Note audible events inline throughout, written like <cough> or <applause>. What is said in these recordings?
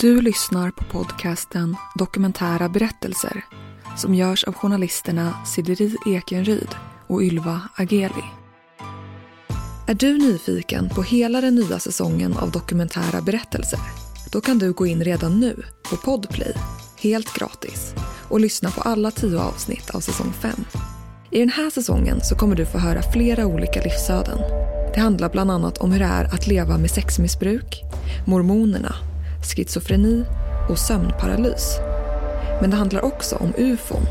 Du lyssnar på podcasten Dokumentära berättelser som görs av journalisterna Sideri Ekenryd och Ylva Ageli. Är du nyfiken på hela den nya säsongen av dokumentära berättelser? Då kan du gå in redan nu på Podplay, helt gratis, och lyssna på alla tio avsnitt av säsong 5. I den här säsongen så kommer du få höra flera olika livsöden. Det handlar bland annat om hur det är att leva med sexmissbruk, mormonerna, schizofreni och sömnparalys. Men det handlar också om ufon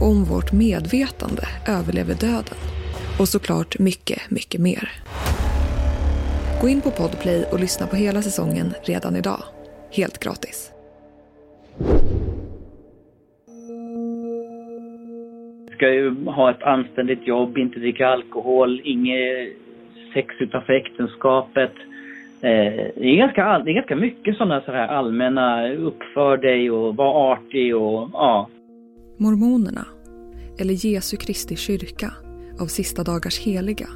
och om vårt medvetande överlever döden. Och såklart mycket, mycket mer. Gå in på Podplay och lyssna på hela säsongen redan idag. Helt gratis. Ska ju ha ett anständigt jobb, inte dricka alkohol, inget sex utav äktenskapet. Eh, det, är ganska, det är ganska mycket sådana så här allmänna, uppför dig och var artig och ja. Mormonerna, eller Jesu Kristi kyrka av sista dagars heliga,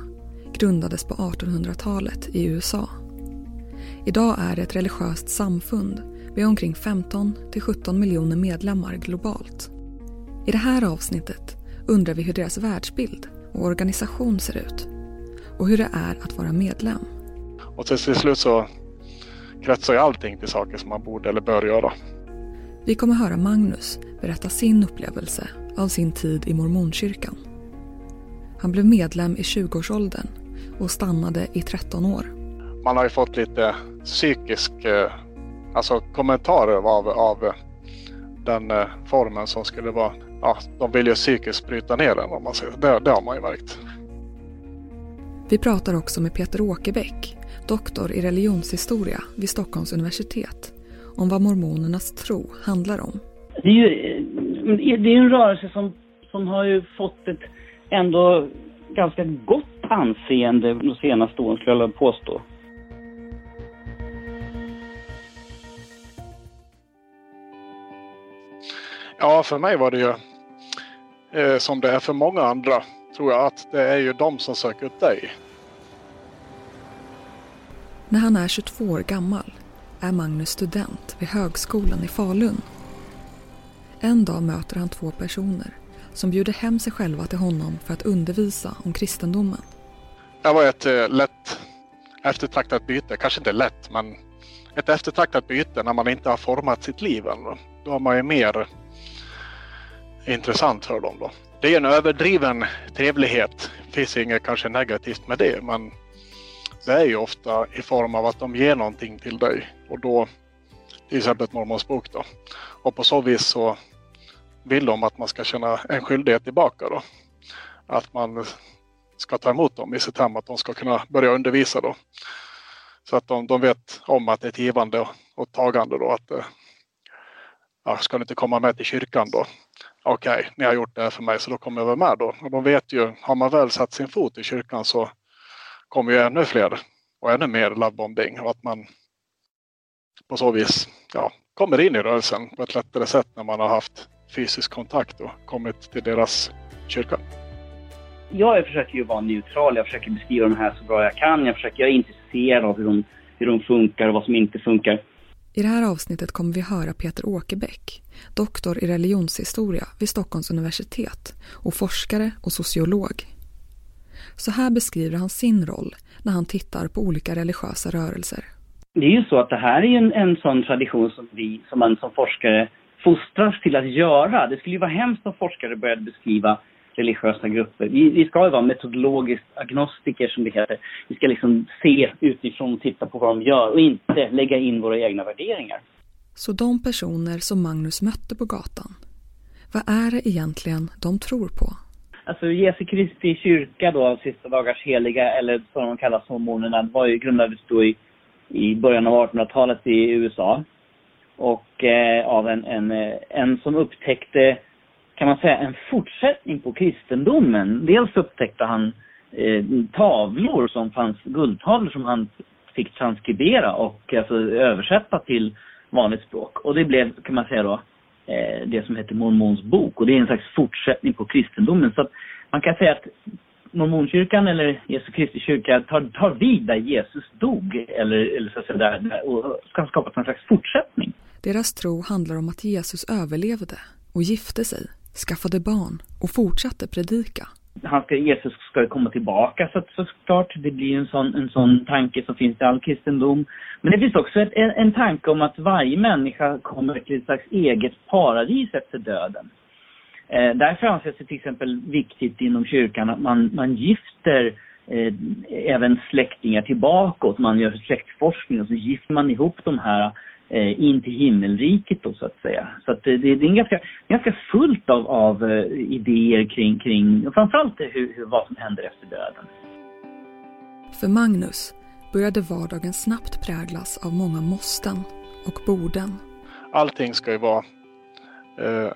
grundades på 1800-talet i USA. Idag är det ett religiöst samfund med omkring 15 till 17 miljoner medlemmar globalt. I det här avsnittet undrar vi hur deras världsbild och organisation ser ut och hur det är att vara medlem. Och till slut så kretsar ju allting till saker som man borde eller bör göra. Vi kommer höra Magnus berätta sin upplevelse av sin tid i mormonkyrkan. Han blev medlem i 20-årsåldern och stannade i 13 år. Man har ju fått lite psykisk, eh, alltså kommentarer av, av den eh, formen som skulle vara, ja, de vill ju psykiskt bryta ner den om man säger det, det har man ju märkt. Vi pratar också med Peter Åkerbäck, doktor i religionshistoria vid Stockholms universitet, om vad mormonernas tro handlar om. Det är ju det är en rörelse som, som har ju fått ett ändå ganska gott anseende de senaste åren skulle jag påstå. Ja, för mig var det ju eh, som det är för många andra tror jag att det är ju de som söker upp dig. När han är 22 år gammal är Magnus student vid Högskolan i Falun. En dag möter han två personer som bjuder hem sig själva till honom för att undervisa om kristendomen. Det var ett eh, lätt eftertraktat byte, kanske inte lätt men ett eftertraktat byte när man inte har format sitt liv än. Då har man ju mer intressant för dem då. Det är en överdriven trevlighet. Det finns inget kanske negativt med det men det är ju ofta i form av att de ger någonting till dig och då till exempel ett mormonsbok. då. Och på så vis så vill de att man ska känna en skyldighet tillbaka då. Att man ska ta emot dem i sitt hem, att de ska kunna börja undervisa då. Så att de, de vet om att det är ett givande och, och tagande då. Att, eh, ja, ska ni inte komma med till kyrkan då? Okej, okay, ni har gjort det här för mig så då kommer jag väl med då. Och de vet ju, har man väl satt sin fot i kyrkan så kommer ju ännu fler och ännu mer lovebombing och att man på så vis ja, kommer in i rörelsen på ett lättare sätt när man har haft fysisk kontakt och kommit till deras kyrka. Jag försöker ju vara neutral, jag försöker beskriva de här så bra jag kan. Jag, försöker, jag är intresserad av hur de, hur de funkar och vad som inte funkar. I det här avsnittet kommer vi höra Peter Åkerbäck, doktor i religionshistoria vid Stockholms universitet och forskare och sociolog. Så här beskriver han sin roll när han tittar på olika religiösa rörelser. Det är ju så att det här är en, en sån tradition som vi, som man som forskare fostras till att göra. Det skulle ju vara hemskt om forskare började beskriva religiösa grupper. Vi, vi ska ju vara metodologiskt agnostiker som det heter. Vi ska liksom se utifrån och titta på vad de gör och inte lägga in våra egna värderingar. Så de personer som Magnus mötte på gatan, vad är det egentligen de tror på? Alltså Jesu Kristi kyrka då, Sista dagars heliga, eller som de kallas mormonerna, var ju grundades då i, i början av 1800-talet i USA. Och eh, av en, en, eh, en som upptäckte, kan man säga, en fortsättning på kristendomen. Dels upptäckte han eh, tavlor som fanns, guldtavlor som han fick transkribera och alltså översätta till vanligt språk. Och det blev, kan man säga då, eh, det som heter Mormons bok. Och det är en slags fortsättning på kristendomen. Så att man kan säga att mormonkyrkan eller Jesu Kristi kyrka tar, tar vid där Jesus dog eller, eller så att säga där, där och ska skapa en slags fortsättning. Deras tro handlar om att Jesus överlevde och gifte sig, skaffade barn och fortsatte predika. Han ska, Jesus ska komma tillbaka så, så såklart. Det blir en sån, en sån tanke som finns i all kristendom. Men det finns också ett, en, en tanke om att varje människa kommer till ett slags eget paradis efter döden. Eh, därför anses det till exempel viktigt inom kyrkan att man, man gifter eh, även släktingar tillbaka. Man gör släktforskning och så gifter man ihop de här in till himmelriket då så att säga. Så att det, det är ganska, ganska fullt av, av eh, idéer kring, kring framförallt hur, hur, vad som händer efter döden. För Magnus började vardagen snabbt präglas av många måsten och borden. Allting ska ju vara eh,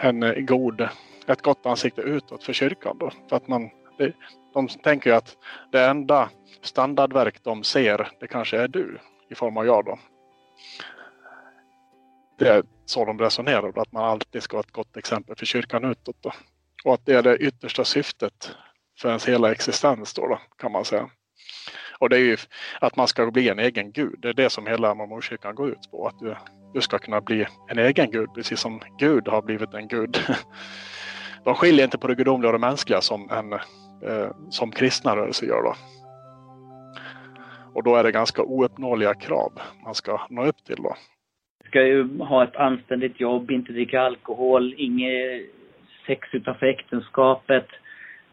en god, ett gott ansikte utåt för kyrkan då. För att man, det, de tänker ju att det enda standardverk de ser, det kanske är du i form av jag då. Det är så de resonerar, att man alltid ska ha ett gott exempel för kyrkan utåt. Då. Och att det är det yttersta syftet för ens hela existens då, då kan man säga. Och det är ju att man ska bli en egen gud. Det är det som hela mormonkyrkan går ut på. Att du, du ska kunna bli en egen gud, precis som Gud har blivit en gud. <laughs> De skiljer inte på det gudomliga och det mänskliga som, en, eh, som kristna rörelser gör. Då. Och då är det ganska ouppnåeliga krav man ska nå upp till. Då. Ska ju ha ett anständigt jobb, inte dricka alkohol, inget sex utanför äktenskapet.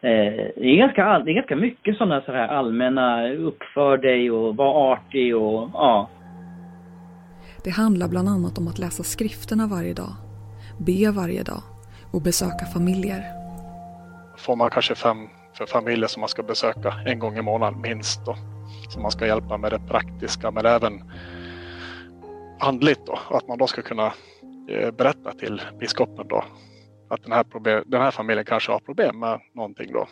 Eh, det, är ganska, det är ganska mycket sådana så här allmänna, uppför dig och var artig och ja. Det handlar bland annat om att läsa skrifterna varje dag, be varje dag och besöka familjer. Får man kanske fem för familjer som man ska besöka en gång i månaden minst då. Som man ska hjälpa med det praktiska men även andligt då. Att man då ska kunna eh, berätta till biskopen då att den här, problem, den här familjen kanske har problem med någonting då.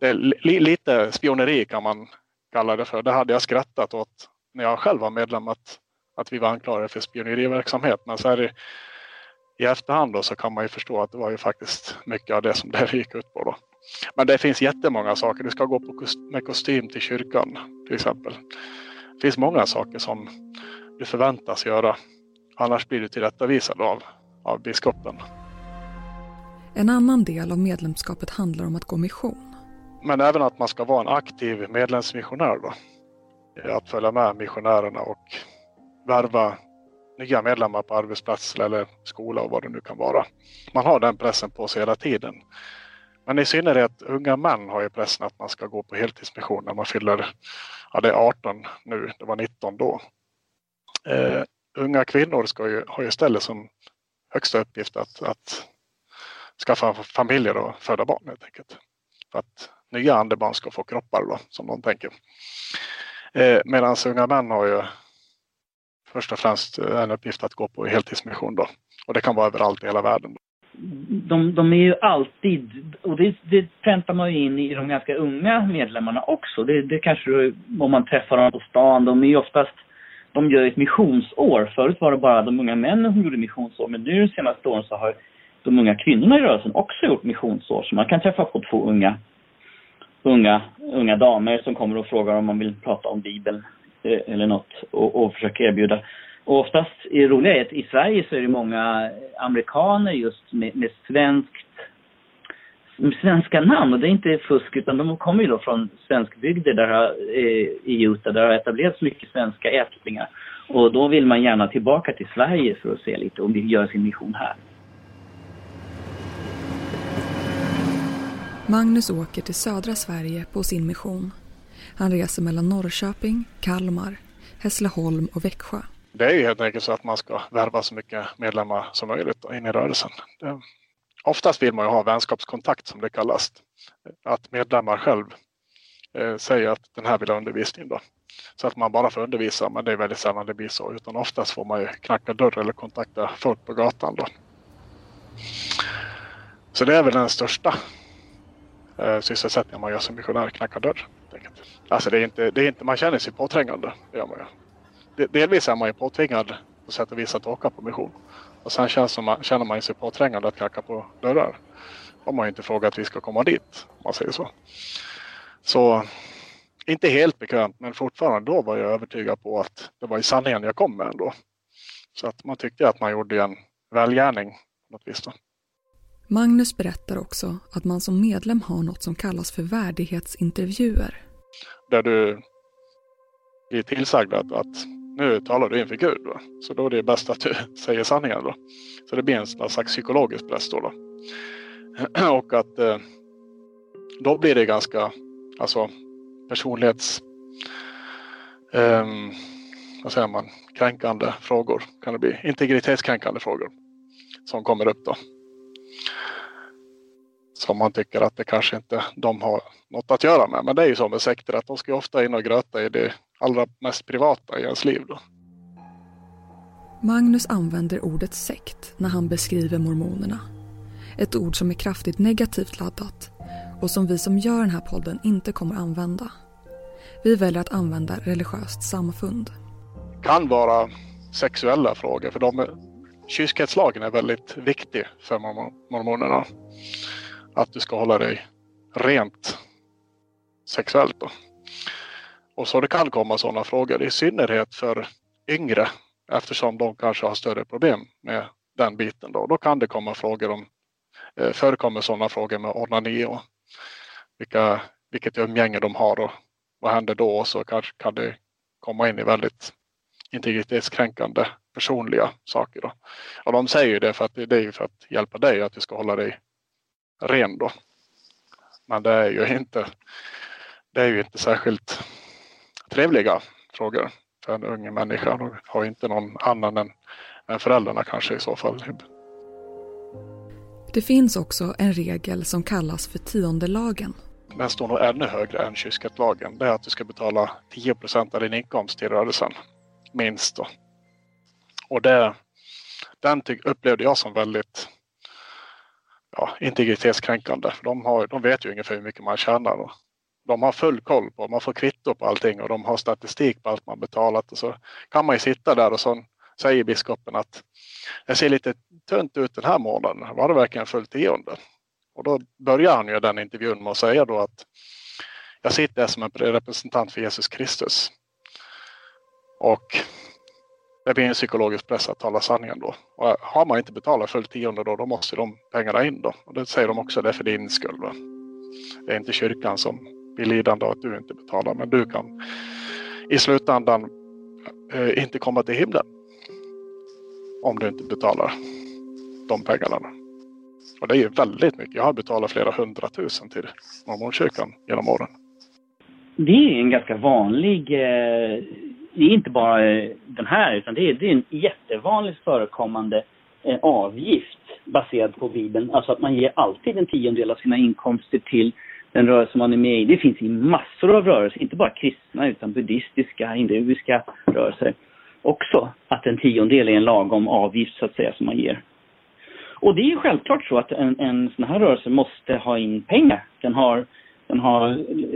Det är li, lite spioneri kan man kalla det för. Det hade jag skrattat åt när jag själv var medlem att, att vi var anklagade för spioneriverksamhet. Men så här, i efterhand då så kan man ju förstå att det var ju faktiskt mycket av det som det gick ut på då. Men det finns jättemånga saker. Du ska gå på med kostym till kyrkan till exempel. Det finns många saker som du förväntas göra. Annars blir du tillrättavisad av, av biskopen. En annan del av medlemskapet handlar om att gå mission. Men även att man ska vara en aktiv medlemsmissionär då. Att följa med missionärerna och värva nya medlemmar på arbetsplats eller skola och vad det nu kan vara. Man har den pressen på sig hela tiden. Men i synnerhet unga män har ju pressen att man ska gå på heltidsmission när man fyller, ja det är 18 nu, det var 19 då. Eh, unga kvinnor ska ju, har ju istället som högsta uppgift att, att skaffa familjer och föda barn helt enkelt. För att nya andebarn ska få kroppar då, som de tänker. Eh, Medan unga män har ju först och främst eh, en uppgift att gå på heltidsmission då. Och det kan vara överallt i hela världen. De, de är ju alltid, och det, det präntar man ju in i de ganska unga medlemmarna också. Det, det kanske om man träffar dem på stan, de är ju oftast, de gör ett missionsår. Förut var det bara de unga männen som gjorde missionsår, men nu de senaste åren så har de unga kvinnorna i rörelsen också gjort missionsår. Så man kan träffa på två unga, unga, unga damer som kommer och frågar om man vill prata om Bibeln eh, eller något och, och försöka erbjuda. Och oftast, det roliga är att i Sverige så är det många amerikaner just med, med svenskt med svenska namn och det är inte fusk utan de kommer ju då från svenskbygder där eh, i Utah där det har etablerats mycket svenska ättlingar. Och då vill man gärna tillbaka till Sverige för att se lite om vi gör sin mission här. Magnus åker till södra Sverige på sin mission. Han reser mellan Norrköping, Kalmar, Hässleholm och Växjö. Det är ju helt enkelt så att man ska värva så mycket medlemmar som möjligt in i rörelsen. Det, oftast vill man ju ha vänskapskontakt som det kallas. Att medlemmar själv eh, säger att den här vill ha undervisning då. Så att man bara får undervisa, men det är väldigt sällan det blir så. Utan oftast får man ju knacka dörr eller kontakta folk på gatan då. Så det är väl den största eh, sysselsättningen man gör som missionär, knacka dörr. Alltså det är inte, det är inte, man känner sig påträngande, det gör man ju. Delvis är man ju påtvingad på sätt och vis att åka på mission. Och sen känns man, känner man sig påträngande att knacka på dörrar. Om man inte frågar att vi ska komma dit, om man säger så. Så inte helt bekvämt, men fortfarande då var jag övertygad på att det var i sanningen jag kom med ändå. Så att man tyckte att man gjorde en välgärning på något vis. Då. Magnus berättar också att man som medlem har något som kallas för värdighetsintervjuer. Där du blir tillsagd att, att nu talar du inför Gud. Va? Så då är det bäst att du <laughs> säger sanningen. Då. Så det blir en slags psykologisk press då. då. <clears throat> Och att eh, då blir det ganska alltså personlighets um, vad säger man, kränkande frågor kan det bli. Integritetskränkande frågor som kommer upp då. Som man tycker att det kanske inte de har något att göra med. Men det är ju så med sekter att de ska ofta in och gröta i det allra mest privata i ens liv. Då. Magnus använder ordet sekt när han beskriver mormonerna. Ett ord som är kraftigt negativt laddat och som vi som gör den här podden inte kommer använda. Vi väljer att använda religiöst samfund. Det kan vara sexuella frågor för de, kyskhetslagen är väldigt viktig för mormonerna. Att du ska hålla dig rent sexuellt. Då. Och så det kan komma sådana frågor i synnerhet för yngre eftersom de kanske har större problem med den biten. Då, då kan det komma frågor om eh, förekommer sådana frågor med onani och vilka, vilket umgänge de har och vad händer då? Och Så kanske kan det komma in i väldigt integritetskränkande personliga saker. Då. Och de säger ju det för att det är för att hjälpa dig att du ska hålla dig ren då. Men det är ju inte, det är ju inte särskilt trevliga frågor för en ung människa. De har inte någon annan än, än föräldrarna kanske i så fall. Det finns också en regel som kallas för tiondelagen den står nog ännu högre än kyrkskattelagen. Det är att du ska betala 10 av din inkomst till rörelsen. Minst då. Och det, den upplevde jag som väldigt ja, integritetskränkande. De, har, de vet ju ungefär hur mycket man tjänar. De har full koll på, man får kvitto på allting och de har statistik på allt man betalat. Och så kan man ju sitta där och så säger biskopen att det ser lite tunt ut den här månaden. Var det verkligen full tionde? Och då börjar han ju den intervjun med att säga då att jag sitter som en representant för Jesus Kristus. Och det blir en psykologisk press att tala sanningen då. Och har man inte betalat full tionde då, då måste de pengarna in då. Och det säger de också, det är för din skull. Va? Det är inte kyrkan som blir lidande av att du inte betalar, men du kan i slutändan eh, inte komma till himlen. Om du inte betalar de pengarna. Och det är ju väldigt mycket. Jag har betalat flera hundratusen till mormonkyrkan genom åren. Det är en ganska vanlig, eh, det är inte bara eh, den här, utan det är, det är en jättevanligt förekommande eh, avgift baserad på Bibeln. Alltså att man ger alltid en tiondel av sina inkomster till den rörelse man är med i. Det finns i massor av rörelser, inte bara kristna utan buddhistiska, hinduiska rörelser också. Att en tiondel är en lagom avgift så att säga som man ger. Och det är självklart så att en, en sån här rörelse måste ha in pengar. Den har, den har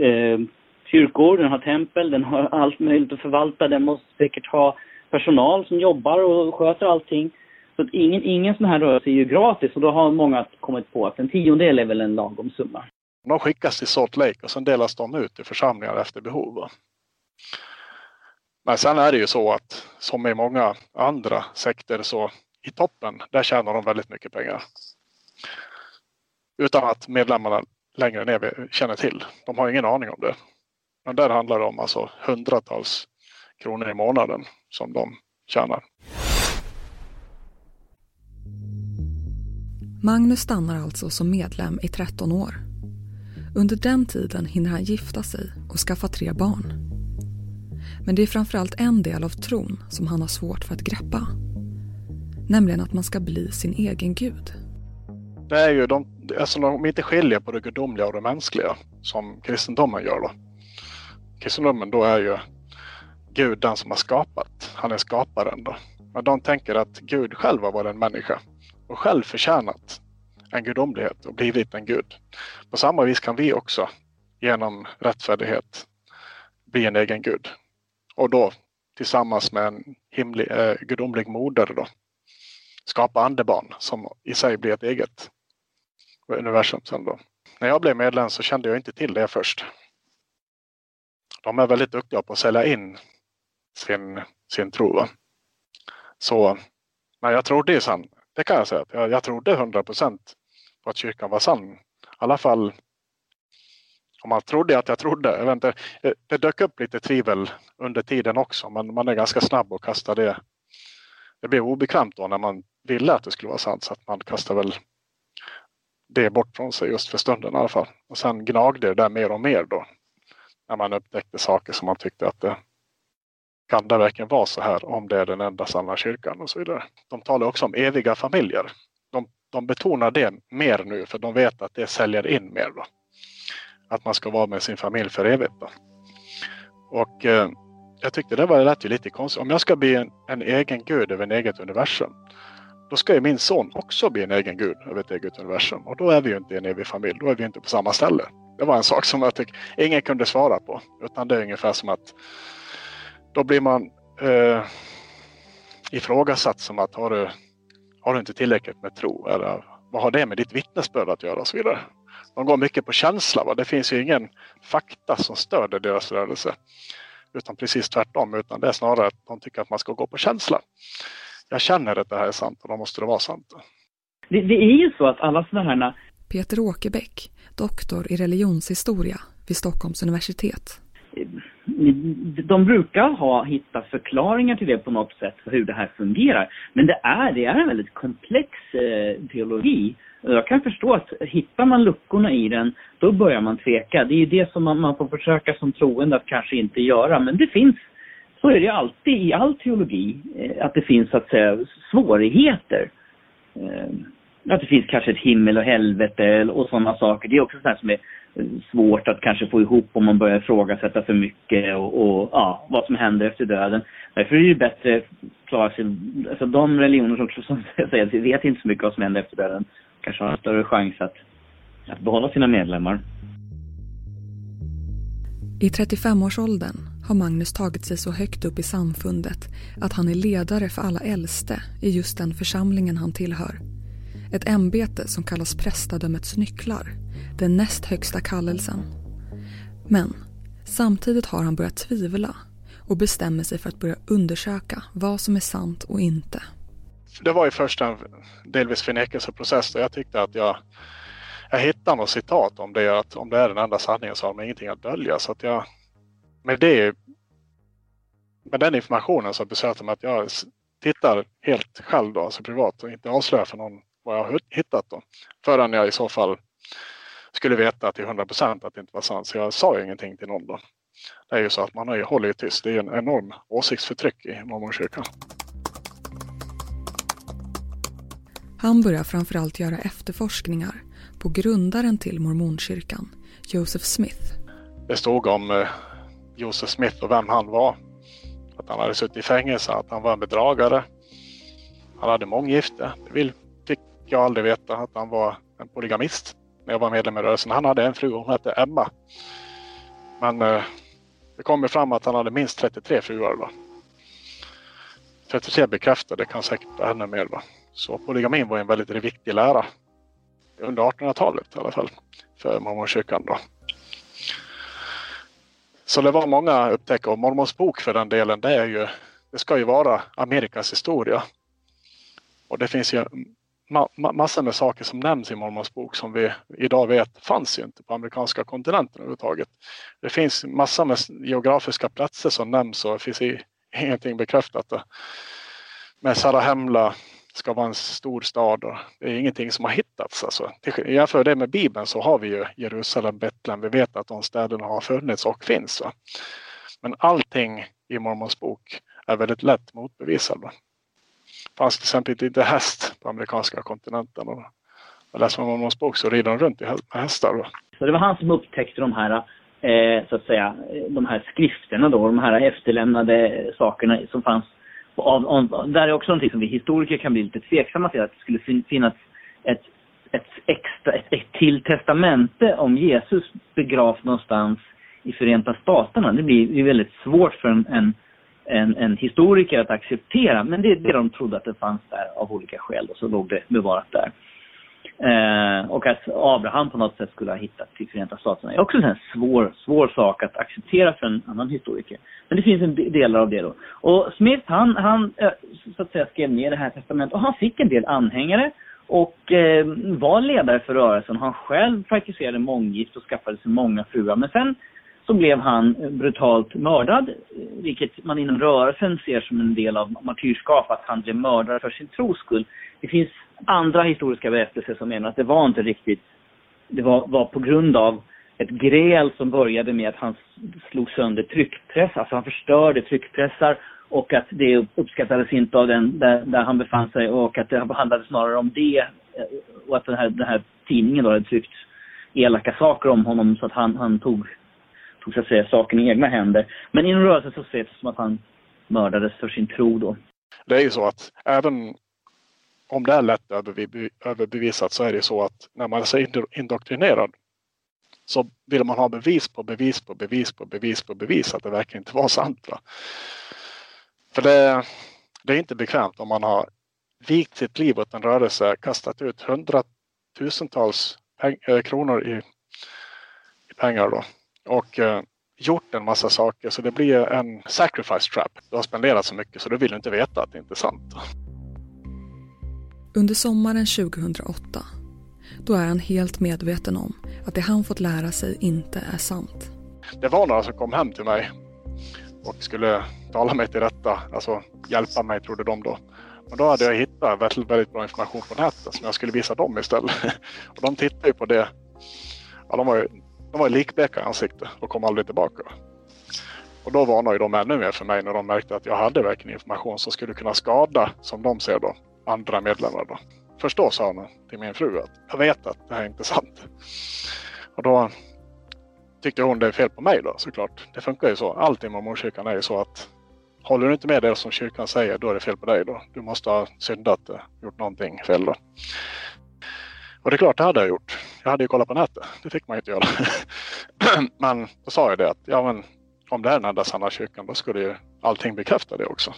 eh, kyrkor, den har tempel, den har allt möjligt att förvalta. Den måste säkert ha personal som jobbar och sköter allting. Så att ingen, ingen sån här rörelse är ju gratis och då har många kommit på att en tiondel är väl en lagom summa. De skickas till Salt Lake och sen delas de ut i församlingar efter behov. Men sen är det ju så att som i många andra sekter så i toppen, där tjänar de väldigt mycket pengar. Utan att medlemmarna längre ner känner till. De har ingen aning om det. Men där handlar det om alltså hundratals kronor i månaden som de tjänar. Magnus stannar alltså som medlem i 13 år. Under den tiden hinner han gifta sig och skaffa tre barn. Men det är framförallt en del av tron som han har svårt för att greppa. Nämligen att man ska bli sin egen gud. Det är ju de, alltså de inte skiljer på det gudomliga och det mänskliga som kristendomen gör. Då. Kristendomen då är ju Gud den som har skapat. Han är skaparen då. Men de tänker att Gud själv har varit en människa och själv förtjänat en gudomlighet och blivit en gud. På samma vis kan vi också genom rättfärdighet bli en egen gud. Och då tillsammans med en himlig, eh, gudomlig moder då, skapa andebarn som i sig blir ett eget universum sen då. När jag blev medlem så kände jag inte till det först. De är väldigt duktiga på att sälja in sin, sin tro. Va? Så, men jag trodde ju sen, det kan jag säga, att jag, jag trodde 100 procent att kyrkan var sann. I alla fall om man trodde att jag trodde. Jag vet inte, eh, det dök upp lite tvivel under tiden också men man är ganska snabb att kasta det. Det blev obekvämt då när man ville att det skulle vara sant så att man kastar väl det bort från sig just för stunden i alla fall. Och sen gnagde det där mer och mer då. När man upptäckte saker som man tyckte att det kan det verkligen vara så här om det är den enda sanna kyrkan och så vidare. De talar också om eviga familjer. De, betonar det mer nu för de vet att det säljer in mer då. Att man ska vara med sin familj för evigt då. Och eh, jag tyckte det var rätt lite konstigt. Om jag ska bli en, en egen gud över ett eget universum då ska ju min son också bli en egen gud över ett eget universum. Och då är vi ju inte en evig familj, då är vi inte på samma ställe. Det var en sak som jag tycker ingen kunde svara på. Utan det är ungefär som att då blir man eh, ifrågasatt som att har du, har du inte tillräckligt med tro? Eller vad har det med ditt vittnesbörd att göra och så vidare. De går mycket på känsla. Va? Det finns ju ingen fakta som stöder deras rörelse. Utan precis tvärtom. Utan det är snarare att de tycker att man ska gå på känsla jag känner att det här är sant och då måste det vara sant. Det, det är ju så att alla sådana här... Peter Åkerbäck, doktor i religionshistoria vid Stockholms universitet. De brukar ha hittat förklaringar till det på något sätt, hur det här fungerar. Men det är, det är en väldigt komplex eh, teologi. Jag kan förstå att hittar man luckorna i den, då börjar man tveka. Det är ju det som man, man får försöka som troende att kanske inte göra. Men det finns så är det alltid i all teologi, eh, att det finns så att säga svårigheter. Eh, att det finns kanske ett himmel och helvete och sådana saker. Det är också sånt som är svårt att kanske få ihop om man börjar ifrågasätta för mycket och, och ja, vad som händer efter döden. Därför är det ju bättre att klara sig, alltså de religioner som, som <laughs> säger att vi vet inte så mycket vad som händer efter döden kanske har en större chans att, att behålla sina medlemmar. I 35-årsåldern har Magnus tagit sig så högt upp i samfundet att han är ledare för alla äldste i just den församlingen han tillhör. Ett ämbete som kallas prästadömets nycklar, den näst högsta kallelsen. Men samtidigt har han börjat tvivla och bestämmer sig för att börja undersöka vad som är sant och inte. Det var ju först en delvis förnekelseprocess där jag tyckte att jag, jag hittade något citat om det att om det är den enda sanningen så har de ingenting att dölja. Så att jag med det med den informationen så beslöt jag mig att jag tittar helt själv då, alltså privat och inte avslöjar för någon vad jag har hittat då. Förrän jag i så fall skulle veta till 100 procent att det inte var sant. Så jag sa ju ingenting till någon då. Det är ju så att man har ju tyst. Det är ju en enorm åsiktsförtryck i mormonkyrkan. Han börjar framförallt göra efterforskningar på grundaren till mormonkyrkan, Joseph Smith. Det stod om eh, Joseph Smith och vem han var. Att han hade suttit i fängelse, att han var en bedragare. Han hade månggifte. Det fick jag aldrig veta att han var en polygamist när jag var medlem i rörelsen. Han hade en fru och hon hette Emma. Men eh, det kommer fram att han hade minst 33 fruar. Va? 33 bekräftade kan säkert ännu mer. Va? Så polygamin var en väldigt viktig lära under 1800-talet i alla fall för mormonkyrkan. Då. Så det var många upptäckare och Mormons bok för den delen det är ju det ska ju vara Amerikas historia. Och det finns ju ma massor med saker som nämns i Mormons bok som vi idag vet fanns ju inte på amerikanska kontinenten överhuvudtaget. Det finns massor med geografiska platser som nämns och det finns ingenting bekräftat. Men Sarahemla ska vara en stor stad och det är ingenting som har hittats. Alltså, jämför det med Bibeln så har vi ju Jerusalem, Betlehem. Vi vet att de städerna har funnits och finns. Va? Men allting i Mormons bok är väldigt lätt motbevisat. Det fanns till exempel inte häst på amerikanska kontinenten. Och läser man Mormons bok så rider de runt med hästar. Då. Så det var han som upptäckte de här eh, så att säga, de här skrifterna då, de här efterlämnade sakerna som fanns av, av, där är också någonting som vi historiker kan bli lite tveksamma till, att det skulle finnas ett, ett, extra, ett, ett till testamente om Jesus begravt någonstans i Förenta Staterna. Det blir, ju väldigt svårt för en, en, en, en, historiker att acceptera, men det är det de trodde att det fanns där av olika skäl och så låg det bevarat där. Eh, och att Abraham på något sätt skulle ha hittat till Förenta Staterna är också en svår, svår sak att acceptera för en annan historiker. Men det finns en delar av det då. Och Smith, han, han eh, så att säga skrev ner det här testamentet och han fick en del anhängare och eh, var ledare för rörelsen. Han själv praktiserade månggift och skaffade sig många fruar. Men sen så blev han brutalt mördad, vilket man inom rörelsen ser som en del av martyrskap, att han blev mördad för sin tros skull. Det finns andra historiska berättelser som menar att det var inte riktigt, det var, var på grund av ett gräl som började med att han slog sönder tryckpress, alltså han förstörde tryckpressar och att det uppskattades inte av den där, där han befann sig och att det handlade snarare om det och att den här, den här tidningen då hade tryckt elaka saker om honom så att han, han tog, tog så att säga saken i egna händer. Men inom rörelsen så ses det som att han mördades för sin tro då. Det är ju så att även om det är lätt överbevisat så är det så att när man är så indoktrinerad så vill man ha bevis på bevis på bevis på bevis på bevis att det verkar inte vara sant. Va? För det, det är inte bekvämt om man har vikt sitt liv åt en rörelse, kastat ut hundratusentals eh, kronor i, i pengar då. Och eh, gjort en massa saker så det blir en sacrifice trap. Du har spenderat så mycket så du vill inte veta att det inte är sant. Under sommaren 2008 då är han helt medveten om att det han fått lära sig inte är sant. Det var några som kom hem till mig och skulle tala mig till rätta, alltså hjälpa mig trodde de då. Och då hade jag hittat väldigt, väldigt bra information på nätet som jag skulle visa dem istället. <laughs> och de tittade ju på det. Ja, de var ju, de var likbleka i ansiktet och kom aldrig tillbaka. Och då varnade de ännu mer för mig när de märkte att jag hade verkligen information som skulle kunna skada, som de ser då, andra medlemmar. Då. Först då sa han till min fru att jag vet att det här är inte sant. Och då tyckte hon det är fel på mig då såklart. Det funkar ju så. Allt med mormonkyrkan är ju så att håller du inte med det som kyrkan säger då är det fel på dig då. Du måste ha syndat, eh, gjort någonting fel då. Och det är klart, det hade jag gjort. Jag hade ju kollat på nätet. Det fick man ju inte göra. <clears throat> men då sa jag det att ja, men, om det är den enda sanna kyrkan då skulle ju allting bekräfta det också.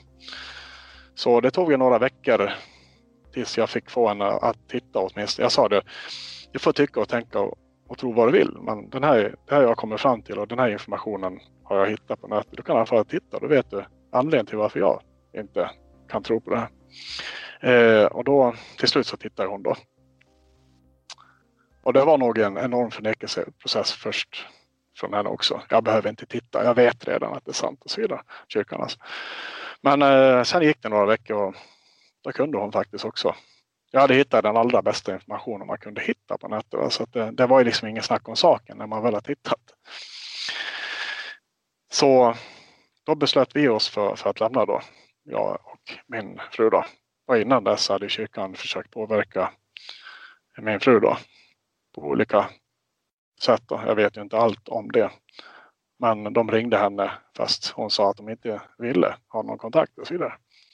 Så det tog ju några veckor tills jag fick få henne att titta åtminstone. Jag sa det, du får tycka och tänka och, och tro vad du vill. Men den här, det här jag kommer fram till och den här informationen har jag hittat på nätet. Du kan i alla fall titta, då vet du anledningen till varför jag inte kan tro på det här. Eh, och då till slut så tittade hon då. Och det var nog en enorm förnekelseprocess först från henne också. Jag behöver inte titta, jag vet redan att det är sant och så vidare. Kyrkan alltså. Men eh, sen gick det några veckor och då kunde hon faktiskt också. Jag hade hittat den allra bästa informationen man kunde hitta på nätet. Så det, det var ju liksom ingen snack om saken när man väl har tittat. Så då beslöt vi oss för, för att lämna då. Jag och min fru då. Och innan dess hade kyrkan försökt påverka min fru då. På olika sätt då. Jag vet ju inte allt om det. Men de ringde henne fast hon sa att de inte ville ha någon kontakt och så vidare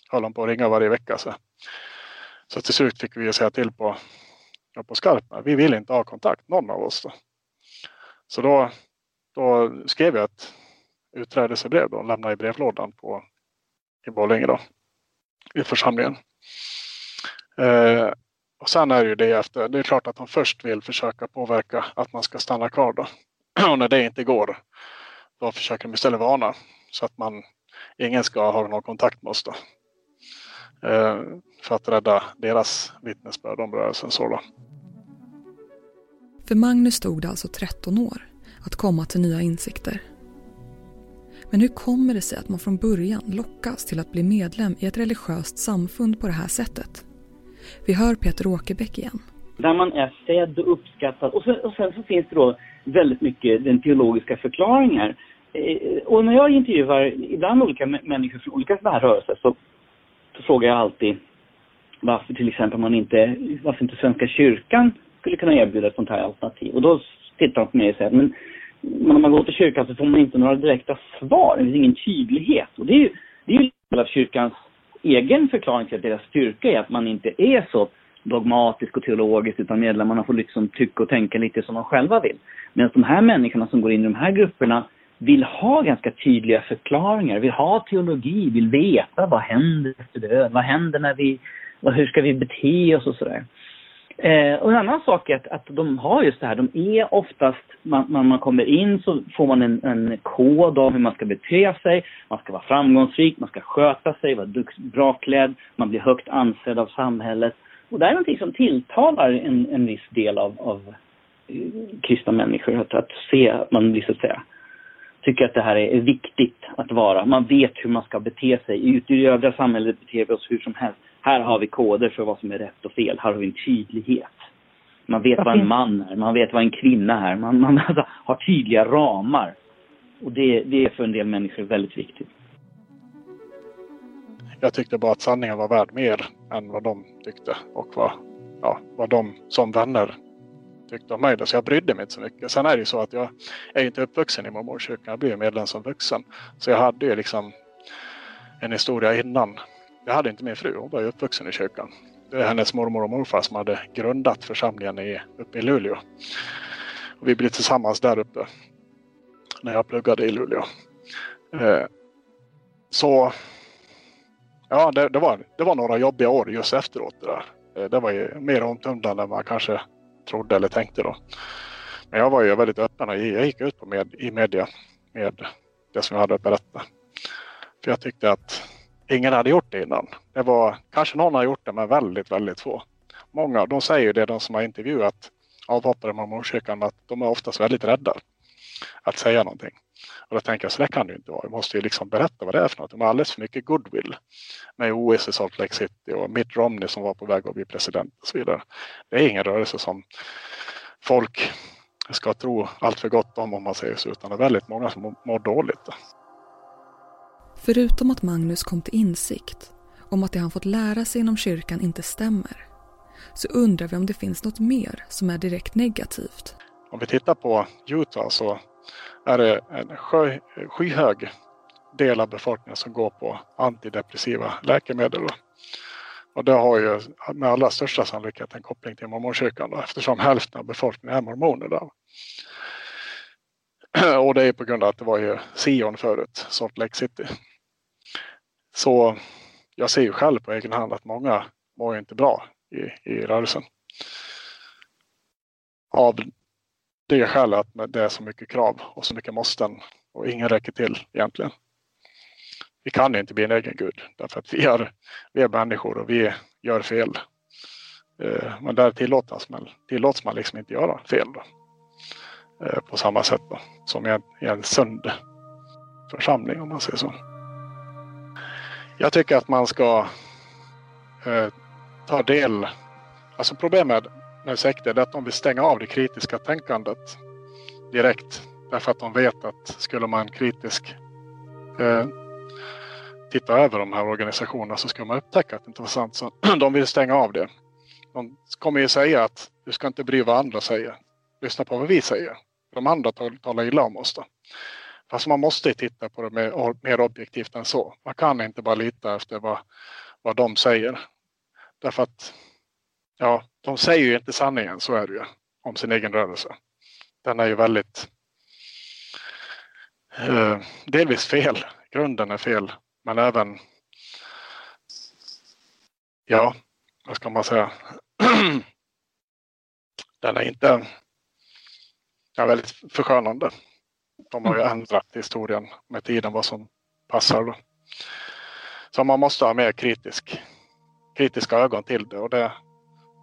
höll de på att ringa varje vecka. Så, så till slut fick vi säga till på, på skarpen. Vi vill inte ha kontakt, någon av oss. Då. Så då, då skrev jag ett utträdelsebrev och lämnade i brevlådan på, i Borlänge då, i församlingen. Eh, och sen är det ju det efter. Det är klart att de först vill försöka påverka att man ska stanna kvar då. <clears throat> Och när det inte går, då försöker de istället varna så att man ingen ska ha någon kontakt med oss då. Eh, för att rädda deras vittnesbörd om rörelsen. Så då. För Magnus tog det alltså 13 år att komma till nya insikter. Men hur kommer det sig att man från början lockas till att bli medlem i ett religiöst samfund på det här sättet? Vi hör Peter Åkerbäck igen. Där man är sedd och uppskattad. Och, så, och sen så finns det då väldigt mycket den teologiska förklaringar. Eh, och när jag intervjuar ibland olika människor från olika sådana här rörelser så så frågar jag alltid varför till exempel man inte, varför inte Svenska kyrkan skulle kunna erbjuda ett sånt här alternativ. Och då tittar de på mig och säger men, men om man går till kyrkan så får man inte några direkta svar, det finns ingen tydlighet. Och det är ju, det är ju av kyrkans egen förklaring till att deras styrka är att man inte är så dogmatisk och teologisk utan medlemmarna får liksom tycka och tänka lite som de själva vill. Medan de här människorna som går in i de här grupperna vill ha ganska tydliga förklaringar, vill ha teologi, vill veta vad händer efter döden, vad händer när vi, hur ska vi bete oss och sådär. Eh, och en annan sak är att, att de har just det här, de är oftast, man, när man kommer in så får man en, en kod av hur man ska bete sig, man ska vara framgångsrik, man ska sköta sig, vara dux, bra klädd, man blir högt ansedd av samhället. Och det är någonting som tilltalar en, en viss del av, av eh, kristna människor, att, att se att man blir så att säga tycker att det här är viktigt att vara. Man vet hur man ska bete sig. Ute i det övriga samhället beter vi oss hur som helst. Här har vi koder för vad som är rätt och fel. Här har vi en tydlighet. Man vet vad en man är, man vet vad en kvinna är. Man, man <laughs> alltså har tydliga ramar. Och det, det är för en del människor väldigt viktigt. Jag tyckte bara att sanningen var värd mer än vad de tyckte och vad, ja, vad de som vänner tyckte om mig. Så jag brydde mig inte så mycket. Sen är det ju så att jag är inte uppvuxen i mormorkyrkan. Jag blev medlem som vuxen. Så jag hade ju liksom en historia innan. Jag hade inte min fru. Hon var ju uppvuxen i kyrkan. Det är hennes mormor och morfar som hade grundat församlingen i, uppe i Luleå. Och vi blev tillsammans där uppe när jag pluggade i Luleå. Eh, så ja, det, det, var, det var några jobbiga år just efteråt. Det, där. Eh, det var ju mer omtumlande än man kanske trodde eller tänkte då. Men jag var ju väldigt öppen och jag gick ut på med, i media med det som jag hade att berätta. För jag tyckte att ingen hade gjort det innan. Det var, kanske någon har gjort det men väldigt, väldigt få. Många, de säger ju det, de som har intervjuat avhoppare med mormorkyrkan, att de är oftast väldigt rädda att säga någonting. Och då tänker jag, så det kan det ju inte vara. Vi måste ju liksom berätta vad det är för något. De har alldeles för mycket goodwill med OS i Salt Lake City och Mitt Romney som var på väg att bli president och så vidare. Det är ingen rörelse som folk ska tro allt för gott om om man säger så, utan det är väldigt många som mår dåligt. Förutom att Magnus kom till insikt om att det han fått lära sig inom kyrkan inte stämmer så undrar vi om det finns något mer som är direkt negativt. Om vi tittar på Utah så är det en sjö, skyhög del av befolkningen som går på antidepressiva läkemedel. Och det har ju med allra största sannolikhet en koppling till mormonkyrkan då, eftersom hälften av befolkningen är mormoner. Där. <clears throat> Och det är på grund av att det var ju Sion förut, Salt Lake City. Så jag ser ju själv på egen hand att många mår inte bra i, i rörelsen. Av det skälet att det är så mycket krav och så mycket måsten och ingen räcker till egentligen. Vi kan inte bli en egen gud därför att vi är, vi är människor och vi gör fel. Eh, men där tillåts man, tillåts man liksom inte göra fel då. Eh, på samma sätt då, som i en, i en sund församling om man säger så. Jag tycker att man ska eh, ta del. Alltså problemet med sekter är att de vill stänga av det kritiska tänkandet direkt. Därför att de vet att skulle man kritiskt eh, titta över de här organisationerna så skulle man upptäcka att det inte var sant. Så <clears throat> de vill stänga av det. De kommer ju säga att du ska inte bry vad andra säger. Lyssna på vad vi säger. De andra talar illa om oss. Då. Fast man måste titta på det mer, mer objektivt än så. Man kan inte bara lita efter vad, vad de säger. Därför att ja, de säger ju inte sanningen, så är det ju, om sin egen rörelse. Den är ju väldigt eh, delvis fel. Grunden är fel, men även ja, vad ska man säga? <clears throat> den är inte ja, väldigt förskönande. De har ju mm. ändrat historien med tiden vad som passar. Då. Så man måste ha mer kritisk, kritiska ögon till det och det,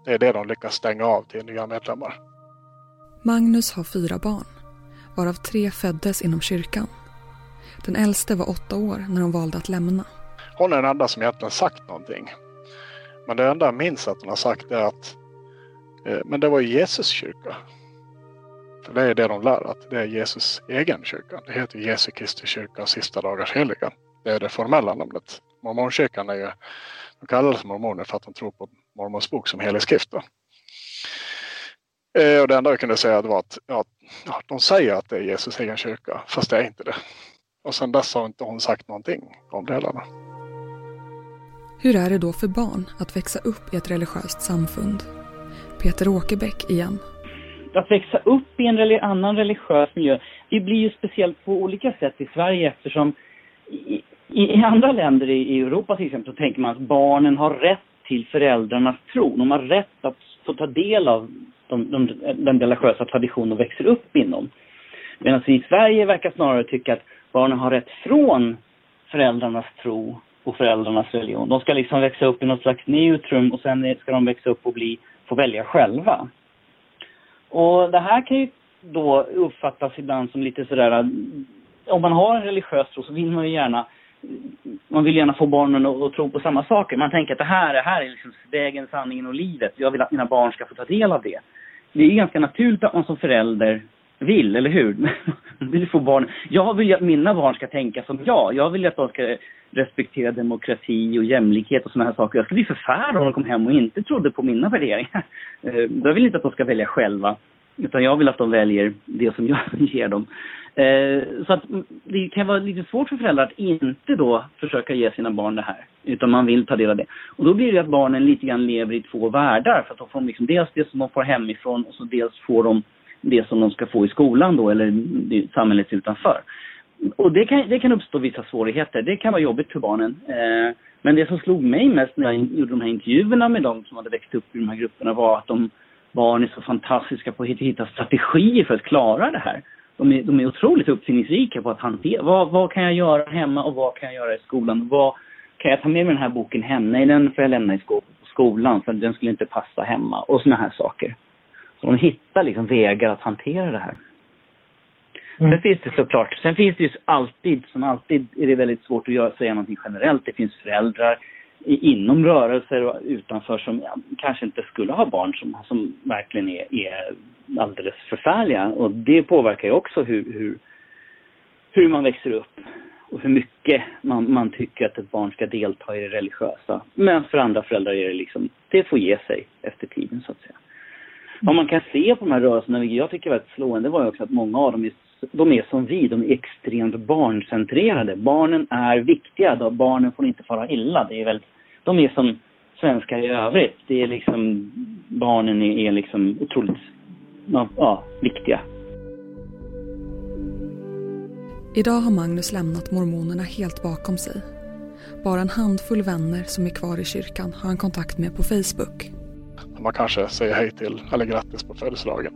det är det de lyckas stänga av till nya medlemmar. Magnus har fyra barn, varav tre föddes inom kyrkan. Den äldste var åtta år när hon valde att lämna. Hon är den enda som egentligen sagt någonting. Men det enda jag minns att hon har sagt är att eh, men det var ju Jesus kyrka. Det är det de lär, att det är Jesus egen kyrka. Det heter Jesu Kristi kyrka och sista dagars heliga. Det är det formella namnet. Mormonkyrkan är ju, de kallas mormoner för att de tror på mormons bok som helig skrift. Eh, och det enda jag kunde säga var att ja, de säger att det är Jesus egen kyrka, fast det är inte det. Och sen dess har inte hon sagt någonting om det heller. Hur är det då för barn att växa upp i ett religiöst samfund? Peter Åkerbäck igen. Att växa upp i en annan religiös miljö, det blir ju speciellt på olika sätt i Sverige eftersom i, i andra länder i, i Europa till exempel så tänker man att barnen har rätt till föräldrarnas tro. De har rätt att få ta del av de, de, den religiösa tradition de växer upp inom. Medan vi i Sverige verkar snarare tycka att barnen har rätt från föräldrarnas tro och föräldrarnas religion. De ska liksom växa upp i något slags neutrum och sen ska de växa upp och bli, få välja själva. Och det här kan ju då uppfattas ibland som lite sådär, om man har en religiös tro så vill man ju gärna man vill gärna få barnen att, att tro på samma saker. Man tänker att det här, det här är liksom vägen, sanningen och livet. Jag vill att mina barn ska få ta del av det. Det är ganska naturligt att man som förälder vill, eller hur? <laughs> vill få barn. Jag vill att mina barn ska tänka som jag. Jag vill att de ska respektera demokrati och jämlikhet och sådana här saker. Jag skulle bli förfärad om de kom hem och inte trodde på mina värderingar. <laughs> Eh, jag vill inte att de ska välja själva. Utan jag vill att de väljer det som jag <laughs> ger dem. Eh, så att det kan vara lite svårt för föräldrar att inte då försöka ge sina barn det här. Utan man vill ta del av det. Och då blir det att barnen lite grann lever i två världar. För att de får liksom dels det som de får hemifrån och så dels får de det som de ska få i skolan då eller samhället utanför. Och det kan, det kan uppstå vissa svårigheter. Det kan vara jobbigt för barnen. Eh, men det som slog mig mest när jag gjorde de här intervjuerna med de som hade växt upp i de här grupperna var att de barn är så fantastiska på att hitta strategier för att klara det här. De är, de är otroligt uppfinningsrika på att hantera, vad, vad kan jag göra hemma och vad kan jag göra i skolan? Vad kan jag ta med mig den här boken hem? Nej, den får jag lämna i skolan för den skulle inte passa hemma och såna här saker. Så de hittar liksom vägar att hantera det här. Mm. Sen finns det såklart, sen finns det ju alltid, som alltid är det väldigt svårt att göra, säga någonting generellt. Det finns föräldrar inom rörelser och utanför som ja, kanske inte skulle ha barn som, som verkligen är, är alldeles förfärliga. Och det påverkar ju också hur, hur, hur man växer upp och hur mycket man, man tycker att ett barn ska delta i det religiösa. Men för andra föräldrar är det liksom, det får ge sig efter tiden så att säga. Vad man kan se på de här rörelserna, vilket jag tycker är väldigt slående, var ju också att många av dem är, de är som vi, de är extremt barncentrerade. Barnen är viktiga, då barnen får inte fara illa. Det är väldigt de är som svenskar i övrigt. Det är liksom, barnen är, är liksom otroligt ja, viktiga. Idag har Magnus lämnat mormonerna helt bakom sig. Bara en handfull vänner som är kvar i kyrkan har han kontakt med på Facebook. Man kanske säger hej till eller grattis på födelsedagen.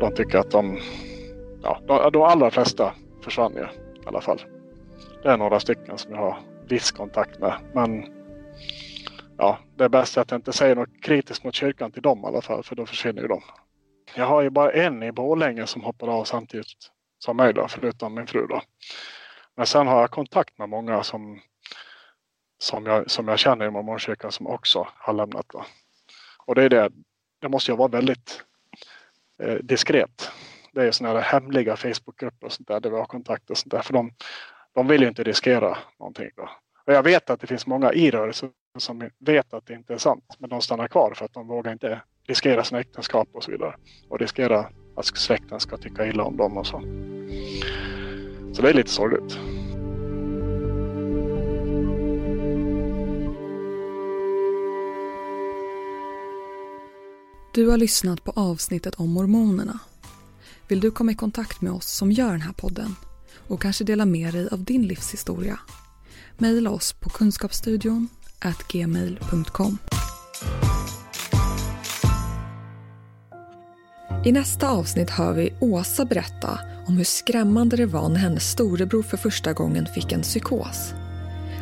De tycker att de, ja, de, de allra flesta försvann ju i alla fall. Det är några stycken som jag har viss kontakt med. Men ja, det är bäst att jag inte säger något kritiskt mot kyrkan till dem i alla fall, för då försvinner ju de. Jag har ju bara en i Borlänge som hoppar av samtidigt som mig då, förutom min fru då. Men sen har jag kontakt med många som, som, jag, som jag känner i mormonkyrkan som också har lämnat. Då. Och det är det, det måste ju vara väldigt eh, diskret. Det är sådana här hemliga Facebookgrupper och sånt där, där vi har kontakt och sånt där. För de, de vill ju inte riskera någonting. Då. Och jag vet att det finns många i rörelsen som vet att det inte är sant. Men de stannar kvar för att de vågar inte riskera sina äktenskap och så vidare. Och riskera att släkten ska tycka illa om dem och så. Så det är lite sorgligt. Du har lyssnat på avsnittet om mormonerna. Vill du komma i kontakt med oss som gör den här podden och kanske dela med dig av din livshistoria. Mejla oss på kunskapsstudion gmail.com. I nästa avsnitt hör vi Åsa berätta om hur skrämmande det var när hennes storebror för första gången fick en psykos.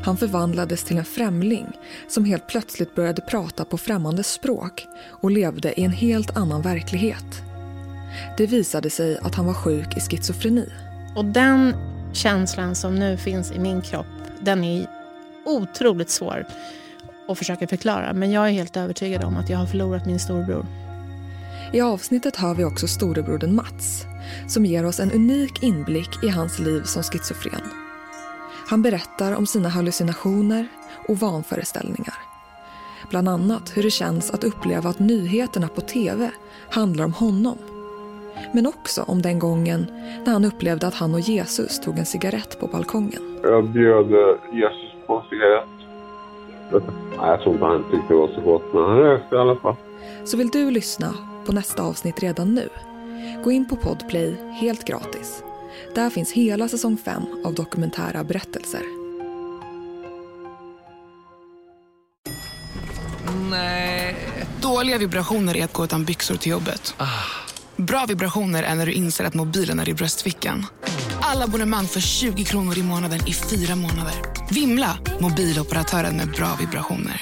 Han förvandlades till en främling som helt plötsligt började prata på främmande språk och levde i en helt annan verklighet. Det visade sig att han var sjuk i schizofreni. Och den känslan som nu finns i min kropp, den är otroligt svår att försöka förklara. Men jag är helt övertygad om att jag har förlorat min storbror. I avsnittet hör vi också storebrodern Mats som ger oss en unik inblick i hans liv som schizofren. Han berättar om sina hallucinationer och vanföreställningar. Bland annat hur det känns att uppleva att nyheterna på tv handlar om honom men också om den gången när han upplevde att han och Jesus tog en cigarett på balkongen. Jag bjöd Jesus på en cigarett. Nej, jag tror inte han tyckte det var så gott, men han rökte i alla fall. Så vill du lyssna på nästa avsnitt redan nu? Gå in på Podplay helt gratis. Där finns hela säsong 5 av dokumentära berättelser. Nej Dåliga vibrationer är att gå utan byxor till jobbet. Bra vibrationer är när du inser att mobilen är i bröstfickan. Alla abonnemang för 20 kronor i månaden i fyra månader. Vimla! Mobiloperatören med bra vibrationer.